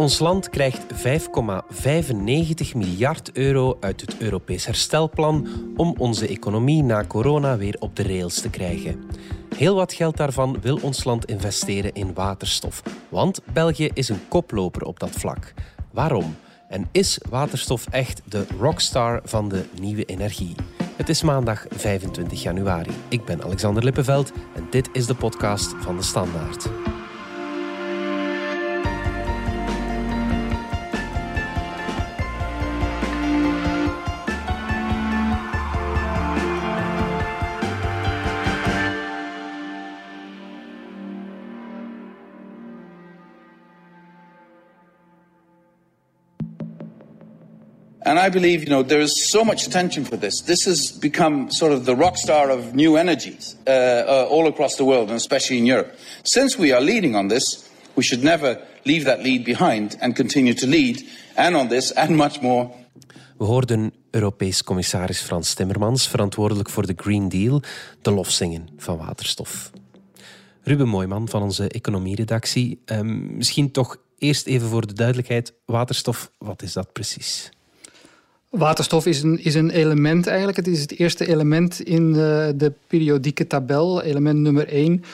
Ons land krijgt 5,95 miljard euro uit het Europees herstelplan om onze economie na corona weer op de rails te krijgen. Heel wat geld daarvan wil ons land investeren in waterstof, want België is een koploper op dat vlak. Waarom? En is waterstof echt de rockstar van de nieuwe energie? Het is maandag 25 januari. Ik ben Alexander Lippenveld en dit is de podcast van de Standaard. And I believe, you know, there is so much attention for this. This has become sort of the rock star of new energies uh, uh, all across the world, and especially in Europe. Since we are leading on this, we should never leave that lead behind and continue to lead, and on this, and much more. We hoorden Europees commissaris Frans Timmermans, verantwoordelijk voor de Green Deal, de lof zingen van waterstof. Ruben Mooiman van onze economieredactie. Um, misschien toch eerst even voor de duidelijkheid: waterstof, wat is dat precies? Waterstof is een, is een element eigenlijk. Het is het eerste element in de, de periodieke tabel, element nummer 1.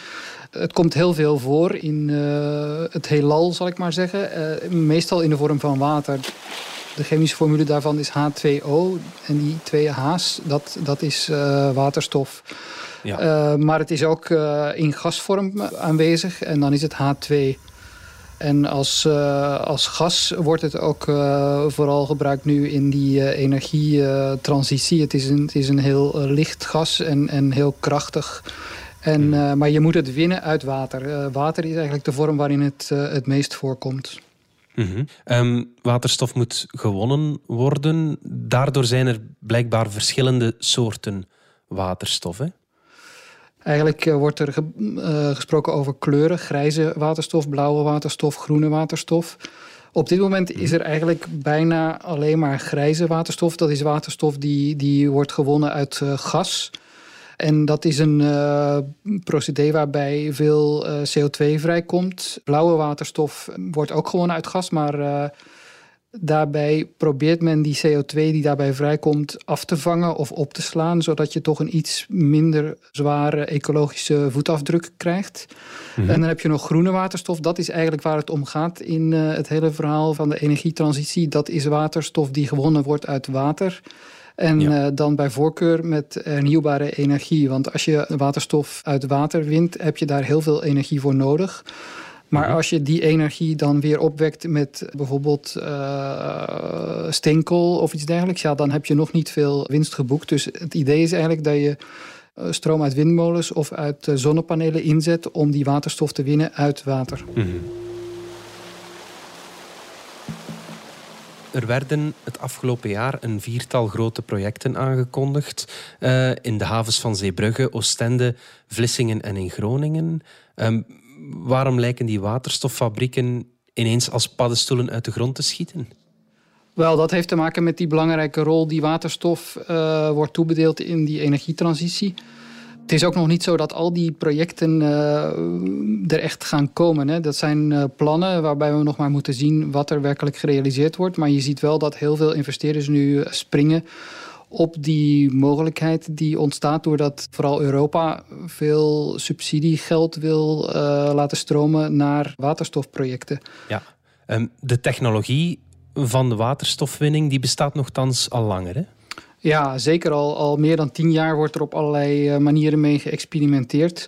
Het komt heel veel voor in uh, het heelal, zal ik maar zeggen. Uh, meestal in de vorm van water. De chemische formule daarvan is H2O. En die twee H's, dat, dat is uh, waterstof. Ja. maar het is ook in gasvorm aanwezig. En dan is het H2. En als, uh, als gas wordt het ook uh, vooral gebruikt nu in die uh, energietransitie. Het, is een, het is een heel licht gas en, en heel krachtig. En, mm. maar je moet het winnen uit water. water is eigenlijk de vorm waarin het het meest voorkomt. Mm -hmm. um, waterstof moet gewonnen worden. Daardoor zijn er blijkbaar verschillende soorten waterstof. Hè? Eigenlijk eh, wordt er uh, gesproken over kleuren. Grijze waterstof, blauwe waterstof, groene waterstof. Op dit moment is er eigenlijk bijna alleen maar grijze waterstof. Dat is waterstof die, die wordt gewonnen uit uh, gas. En dat is een uh, procedé waarbij veel uh, CO2 vrijkomt. Blauwe waterstof wordt ook gewonnen uit gas, maar Daarbij probeert men die CO2 die daarbij vrijkomt af te vangen of op te slaan, zodat je toch een iets minder zware ecologische voetafdruk krijgt. Mhm. En dan heb je nog groene waterstof. Dat is eigenlijk waar het om gaat in uh, het hele verhaal van de energietransitie. Dat is waterstof die gewonnen wordt uit water. En ja. uh, dan bij voorkeur met hernieuwbare energie. Want als je waterstof uit water wint, heb je daar heel veel energie voor nodig. Maar mhm. als je die energie dan weer opwekt met bijvoorbeeld uh, steenkool of iets dergelijks, ja, dan heb je nog niet veel winst geboekt. Dus het idee is eigenlijk dat je eh, stroom uit windmolens of uit zonnepanelen inzet om die waterstof te winnen uit water. Mhm. Er werden het afgelopen jaar een viertal grote projecten aangekondigd uh, in de havens van Zeebrugge, Oostende, Vlissingen en in Groningen. Um, waarom lijken die waterstoffabrieken ineens als paddenstoelen uit de grond te schieten? Wel, dat heeft te maken met die belangrijke rol die waterstof uh, wordt toebedeeld in die energietransitie. Het is ook nog niet zo dat al die projecten uh, er echt gaan komen. Hè. Dat zijn uh, plannen waarbij we nog maar moeten zien wat er werkelijk gerealiseerd wordt. Maar je ziet wel dat heel veel investeerders nu springen op die mogelijkheid die ontstaat doordat vooral Europa veel subsidiegeld wil uh, laten stromen naar waterstofprojecten. Ja, um, de technologie van de waterstofwinning die bestaat nogthans al langer, hè? Ja, zeker al, al meer dan tien jaar wordt er op allerlei uh, manieren mee geëxperimenteerd.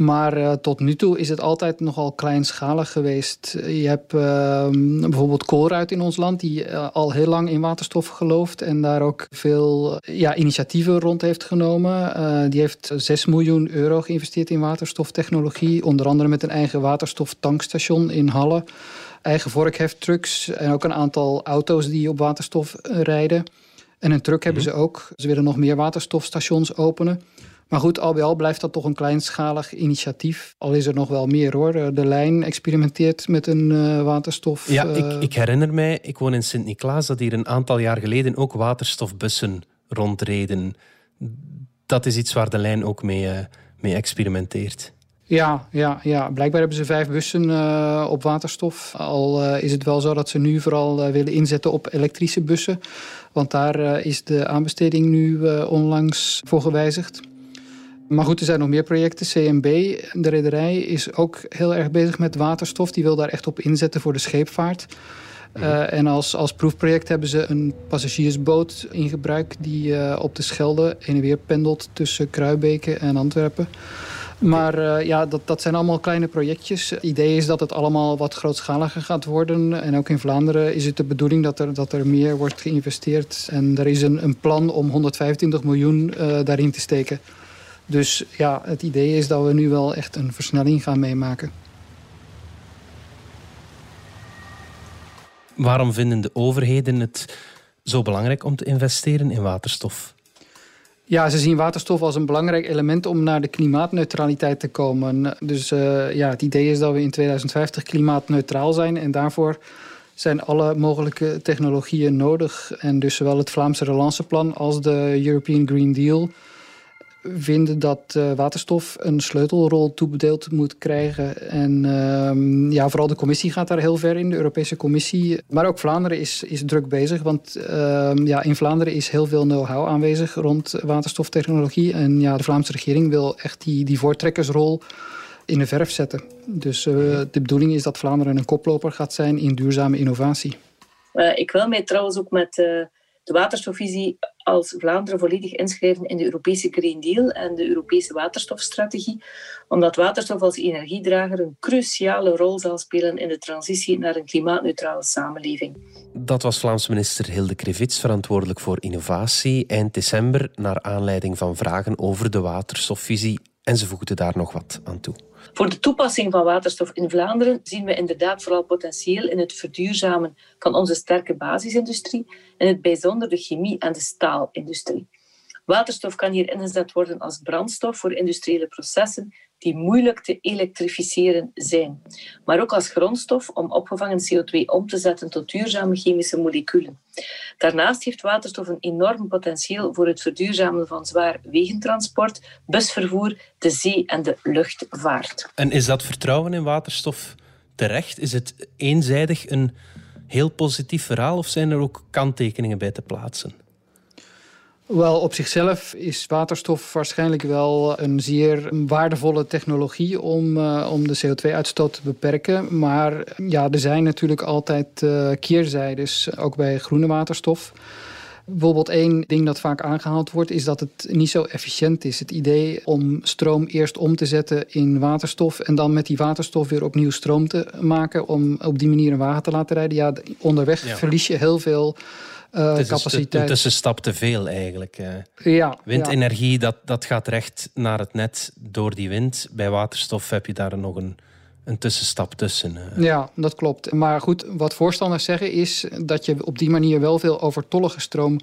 Maar uh, tot nu toe is het altijd nogal kleinschalig geweest. Je hebt uh, bijvoorbeeld Koolruit in ons land, die uh, al heel lang in waterstof gelooft en daar ook veel ja, initiatieven rond heeft genomen. die heeft 6 miljoen euro geïnvesteerd in waterstoftechnologie, onder andere met een eigen waterstoftankstation in Halle. Eigen vorkheftrucks en ook een aantal auto's die op waterstof rijden. En een truck hebben mhm. ze ook. Ze willen nog meer waterstofstations openen. Maar goed, al bij al blijft dat toch een kleinschalig initiatief. Al is er nog wel meer hoor. De lijn experimenteert met een uh, waterstof. Ja, uh... ik, ik, herinner mij, ik woon in Sint-Niklaas, dat hier een aantal jaar geleden ook waterstofbussen rondreden. Dat is iets waar de lijn ook mee, uh, mee experimenteert. Ja, ja, ja, blijkbaar hebben ze vijf bussen uh, op waterstof. Al uh, is het wel zo dat ze nu vooral uh, willen inzetten op elektrische bussen. Want daar is de aanbesteding nu onlangs voor gewijzigd. Maar goed, er zijn nog meer projecten. CMB, de rederij, is ook heel erg bezig met waterstof. Die wil daar echt op inzetten voor de scheepvaart. Uh, en als, als proefproject hebben ze een passagiersboot in gebruik... die uh, op de Schelde heen en weer pendelt tussen Kruibeke en Antwerpen. Maar uh, ja, dat, dat zijn allemaal kleine projectjes. Het idee is dat het allemaal wat grootschaliger gaat worden. En ook in Vlaanderen is het de bedoeling dat er, dat er meer wordt geïnvesteerd. En er is een, een plan om 125 miljoen daarin te steken. Dus ja, het idee is dat we nu wel echt een versnelling gaan meemaken. Waarom vinden de overheden het zo belangrijk om te investeren in waterstof? Ja, ze zien waterstof als een belangrijk element om naar de klimaatneutraliteit te komen. Dus uh, ja, het idee is dat we in 2050 klimaatneutraal zijn en daarvoor zijn alle mogelijke technologieën nodig. En dus zowel het Vlaamse relanceplan als de European Green Deal vinden dat uh, waterstof een sleutelrol toebedeeld moet krijgen. En uh, ja, vooral de commissie gaat daar heel ver in, de Europese Commissie. Maar ook Vlaanderen is, is druk bezig, want uh, ja, in Vlaanderen is heel veel know-how aanwezig rond waterstoftechnologie. En ja, de Vlaamse regering wil echt die, die voortrekkersrol in de verf zetten. Dus eh, de bedoeling is dat Vlaanderen een koploper gaat zijn in duurzame innovatie. ik wil mij trouwens ook met de waterstofvisie als Vlaanderen volledig inschrijven in de Europese Green Deal en de Europese waterstofstrategie, omdat waterstof als energiedrager een cruciale rol zal spelen in de transitie naar een klimaatneutrale samenleving. Dat was Vlaamse minister Hilde Krevits, verantwoordelijk voor innovatie, eind december, naar aanleiding van vragen over de waterstofvisie. En ze voegde daar nog wat aan toe. Voor de toepassing van waterstof in Vlaanderen zien we inderdaad vooral potentieel in het verduurzamen van onze sterke basisindustrie, in het bijzonder de chemie- en de staalindustrie. Waterstof kan hier ingezet worden als brandstof voor industriële processen die moeilijk te elektrificeren zijn, maar ook als grondstof om opgevangen CO2 om te zetten tot duurzame chemische moleculen. Daarnaast heeft waterstof een enorm potentieel voor het verduurzamen van zwaar wegentransport, busvervoer, de zee- en de luchtvaart. En is dat vertrouwen in waterstof terecht? Is het eenzijdig een heel positief verhaal of zijn er ook kanttekeningen bij te plaatsen? Wel, op zichzelf is waterstof waarschijnlijk wel een zeer waardevolle technologie om, uh, om de CO2-uitstoot te beperken. Maar ja, er zijn natuurlijk altijd uh, keerzijdes, ook bij groene waterstof. Bijvoorbeeld één ding dat vaak aangehaald wordt, is dat het niet zo efficiënt is. Het idee om stroom eerst om te zetten in waterstof en dan met die waterstof weer opnieuw stroom te maken om op die manier een wagen te laten rijden. Ja, onderweg ja. verlies je heel veel uh, het is capaciteit. Een tussenstap te veel eigenlijk. Ja, Windenergie, Dat, dat gaat recht naar het net door die wind. Bij waterstof heb je daar nog een, een tussenstap tussen. Ja, dat klopt. Maar goed, wat voorstanders zeggen is dat je op die manier wel veel overtollige stroom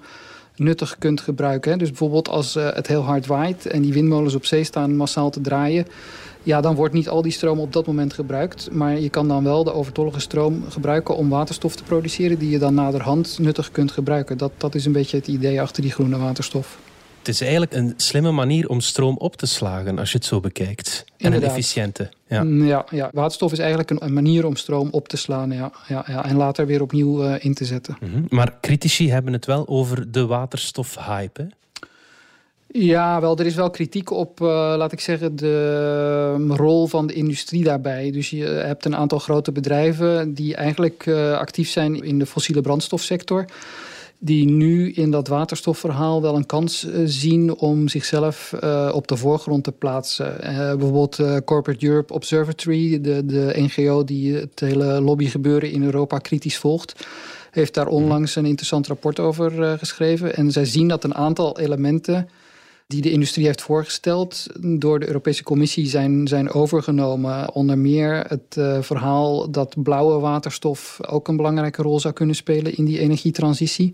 nuttig kunt gebruiken. Dus bijvoorbeeld als het heel hard waait en die windmolens op zee staan massaal te draaien ja, dan wordt niet al die stroom op dat moment gebruikt. Maar je kan dan wel de overtollige stroom gebruiken om waterstof te produceren... die je dan naderhand nuttig kunt gebruiken. Dat, dat is een beetje het idee achter die groene waterstof. Het is eigenlijk een slimme manier om stroom op te slagen als je het zo bekijkt. En een efficiënte. Ja. Mm, ja, ja, waterstof is eigenlijk een, manier om stroom op te slaan ja, ja, ja, en later weer opnieuw uh, in te zetten. Mm -hmm. Maar critici hebben het wel over de waterstofhype. Ja, wel, er is wel kritiek op, uh, laat ik zeggen, de um, rol van de industrie daarbij. Dus je hebt een aantal grote bedrijven die eigenlijk uh, actief zijn in de fossiele brandstofsector. Die nu in dat waterstofverhaal wel een kans zien om zichzelf op de voorgrond te plaatsen. bijvoorbeeld Corporate Europe Observatory, de, de NGO die het hele lobbygebeuren in Europa kritisch volgt heeft daar onlangs een interessant rapport over geschreven. En zij zien dat een aantal elementen die de industrie heeft voorgesteld door de Europese Commissie zijn, zijn overgenomen. Onder meer het uh, verhaal dat blauwe waterstof ook een belangrijke rol zou kunnen spelen in die energietransitie.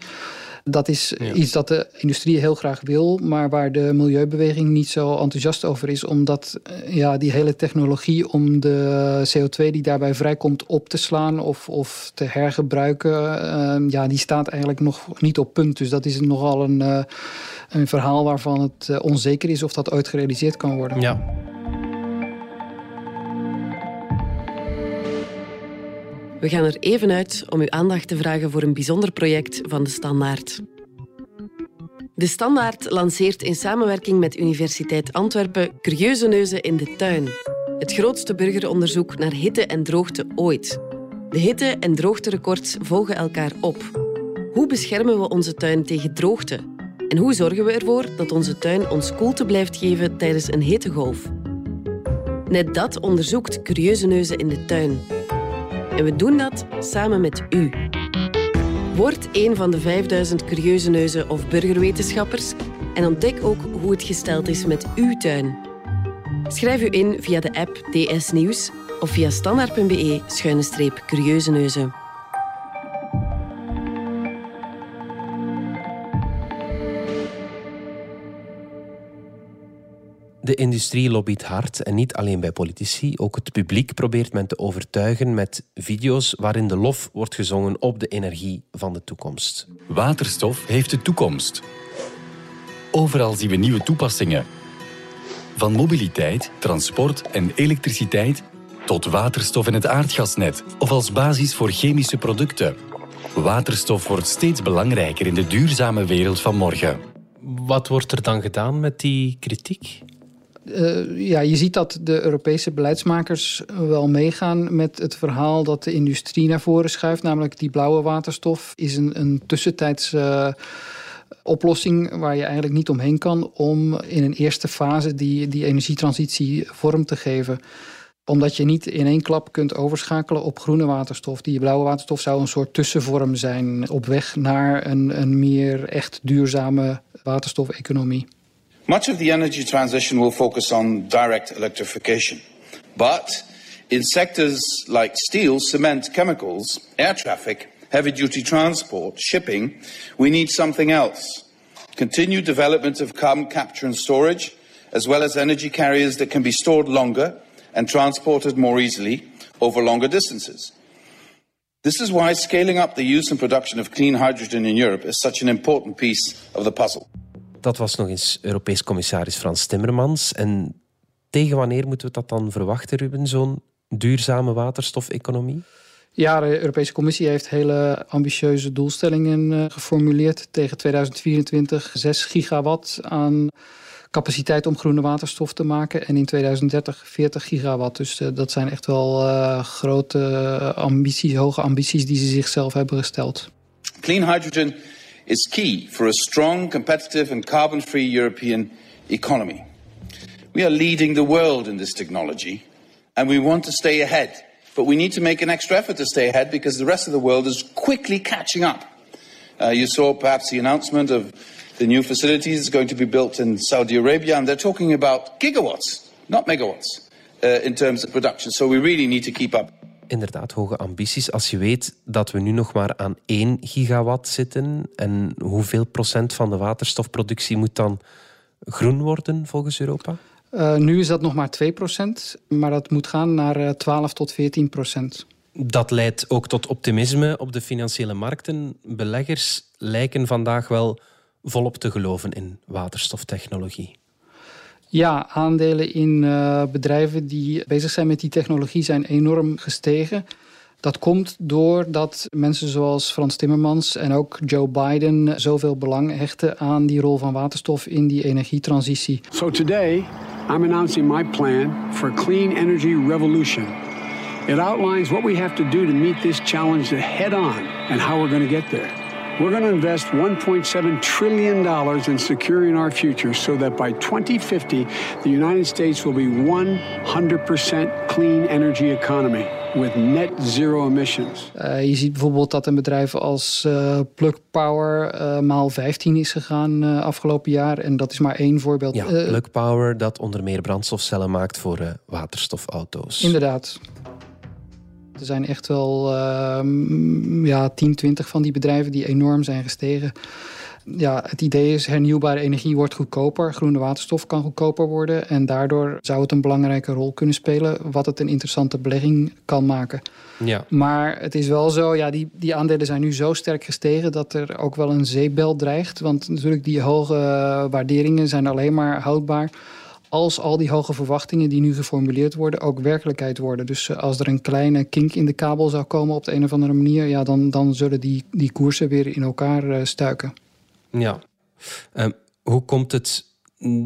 Dat is ja. iets dat de industrie heel graag wil, maar waar de milieubeweging niet zo enthousiast over is, omdat ja, die hele technologie om de CO2 die daarbij vrijkomt op te slaan of, of te hergebruiken, uh, ja, die staat eigenlijk nog niet op punt. Dus dat is nogal een, uh, een verhaal waarvan het onzeker is of dat ooit gerealiseerd kan worden. Ja. We gaan er even uit om uw aandacht te vragen voor een bijzonder project van de Standaard. De Standaard lanceert in samenwerking met Universiteit Antwerpen Curieuze Neuzen in de tuin. Het grootste burgeronderzoek naar hitte en droogte ooit. De hitte- en droogterecords volgen elkaar op. Hoe beschermen we onze tuin tegen droogte? En hoe zorgen we ervoor dat onze tuin ons koelte blijft geven tijdens een hittegolf? Net dat onderzoekt Curieuze Neuzen in de tuin. En we doen dat samen met u. Word een van de 5000 curieuze neuzen of burgerwetenschappers en ontdek ook hoe het gesteld is met uw tuin. Schrijf u in via de app DS Nieuws of via standaard.be-curieuze De industrie lobbyt hard en niet alleen bij politici. Ook het publiek probeert men te overtuigen met video's waarin de lof wordt gezongen op de energie van de toekomst. Waterstof heeft de toekomst. Overal zien we nieuwe toepassingen. Van mobiliteit, transport en elektriciteit tot waterstof in het aardgasnet of als basis voor chemische producten. Waterstof wordt steeds belangrijker in de duurzame wereld van morgen. Wat wordt er dan gedaan met die kritiek? Uh, ja, je ziet dat de Europese beleidsmakers wel meegaan met het verhaal dat de industrie naar voren schuift. Namelijk die blauwe waterstof is een, een tussentijds uh, oplossing waar je eigenlijk niet omheen kan om in een eerste fase die, die energietransitie vorm te geven omdat je niet in één klap kunt overschakelen op groene waterstof. Die blauwe waterstof zou een soort tussenvorm zijn op weg naar een, een meer echt duurzame waterstofeconomie. Much of the energy transition will focus on direct electrification. But in sectors like steel, cement, chemicals, air traffic, heavy duty transport, shipping, we need something else. Continued development of carbon capture and storage, as well as energy carriers that can be stored longer and transported more easily over longer distances. This is why scaling up the use and production of clean hydrogen in Europe is such an important piece of the puzzle. Dat was nog eens Europees commissaris Frans Timmermans. En tegen wanneer moeten we dat dan verwachten, Ruben, zo'n duurzame waterstofeconomie? Ja, de Europese Commissie heeft hele ambitieuze doelstellingen uh, geformuleerd. Tegen 2024 6 gigawatt aan capaciteit om groene waterstof te maken. En in 2030 40 gigawatt. Dus uh, dat zijn echt wel uh, grote ambities, hoge ambities die ze zichzelf hebben gesteld. Clean hydrogen is key for a strong, competitive and carbon-free European economy. We are leading the world in this technology and we want to stay ahead. But we need to make an extra effort to stay ahead because the rest of the world is quickly catching up. Uh, you saw perhaps the announcement of the new facilities going to be built in Saudi Arabia, and they're talking about gigawatts, not megawatts, uh, in terms of production. So we really need to keep up. Inderdaad, hoge ambities. Als je weet dat we nu nog maar aan 1 gigawatt zitten en hoeveel procent van de waterstofproductie moet dan groen worden volgens Europa? Uh, nu is dat nog maar 2 procent, maar dat moet gaan naar 12 tot 14 procent. Dat leidt ook tot optimisme op de financiële markten. Beleggers lijken vandaag wel volop te geloven in waterstoftechnologie. Ja, aandelen in uh, bedrijven die bezig zijn met die technologie zijn enorm gestegen. Dat komt doordat mensen zoals Frans Timmermans en ook Joe Biden zoveel belang hechten aan die rol van waterstof in die energietransitie. So today I'm announcing my plan for a clean energy revolution. It outlines what we have to do to meet this challenge head on and how we're going to get there. We're going to invest $1.7 trillion in securing our future so that by 2050, the United States will be 100% clean energy economy with net zero emissions. Uh, je ziet bijvoorbeeld dat een bedrijf als uh, Plug Power uh, maal 15 is gegaan afgelopen jaar. En dat is maar één voorbeeld. Ja, Plug Power dat onder meer brandstofcellen maakt voor waterstofauto's. Inderdaad. Er zijn echt wel uh, ja, 10, 20 van die bedrijven die enorm zijn gestegen. Ja, het idee is hernieuwbare energie wordt goedkoper. Groene waterstof kan goedkoper worden. En daardoor zou het een belangrijke rol kunnen spelen... wat het een interessante belegging kan maken. Ja. Maar het is wel zo, ja, die, die aandelen zijn nu zo sterk gestegen... dat er ook wel een zeepbel dreigt. Want natuurlijk die hoge waarderingen zijn alleen maar houdbaar als al die hoge verwachtingen die nu geformuleerd worden ook werkelijkheid worden. Dus eh, als er een kleine kink in de kabel zou komen op de een of andere manier, ja, dan, dan zullen die, die koersen weer in elkaar uh, stuiken. Ja. Uh, hoe komt het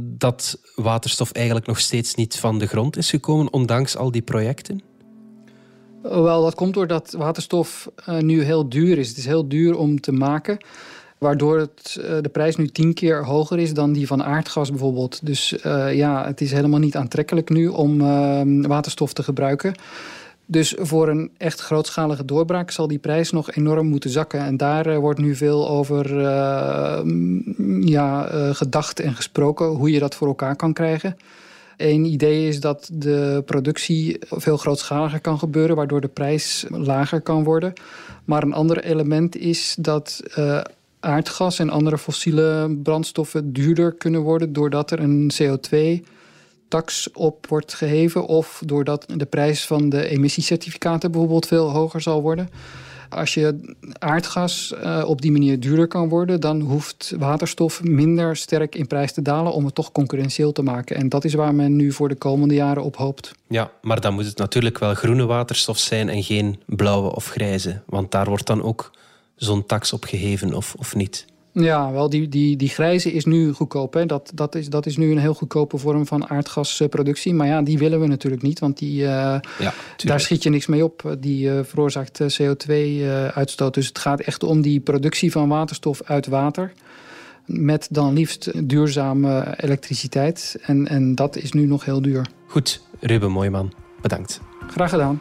dat waterstof eigenlijk nog steeds niet van de grond is gekomen, ondanks al die projecten? Wel, dat komt doordat waterstof uh, nu heel duur is. Het is heel duur om te maken. Waardoor het, uh, de prijs nu tien keer hoger is dan die van aardgas bijvoorbeeld. Dus uh, ja, het is helemaal niet aantrekkelijk nu om ehm, waterstof te gebruiken. Dus voor een echt grootschalige doorbraak zal die prijs nog enorm moeten zakken. En daar wordt nu veel over ja, gedacht en gesproken hoe je dat voor elkaar kan krijgen. Een idee is dat de productie veel grootschaliger kan gebeuren, waardoor de prijs lager kan worden. Maar een ander element is dat aardgas en andere fossiele brandstoffen duurder kunnen worden doordat er een CO2 tax op wordt geheven of doordat de prijs van de emissiecertificaten bijvoorbeeld veel hoger zal worden. Als je aardgas uh, op die manier duurder kan worden, dan hoeft waterstof minder sterk in prijs te dalen om het toch concurrentieel te maken. En dat is waar men nu voor de komende jaren op hoopt. Ja, maar dan moet het natuurlijk wel groene waterstof zijn en geen blauwe of grijze. Want daar wordt dan ook zo'n tax op geheven of, of niet. Ja, wel, die, die, die grijze is nu goedkoop. Hè. Dat, dat, is, dat is nu een heel goedkope vorm van aardgasproductie. Maar ja, die willen we natuurlijk niet, want die, uh, ja, daar schiet je niks mee op. Die uh, veroorzaakt CO2-uitstoot. dus het gaat echt om die productie van waterstof uit water. Met dan liefst duurzame elektriciteit. En, en dat is nu nog heel duur. Goed, Ruben Mooiman, bedankt. Graag gedaan.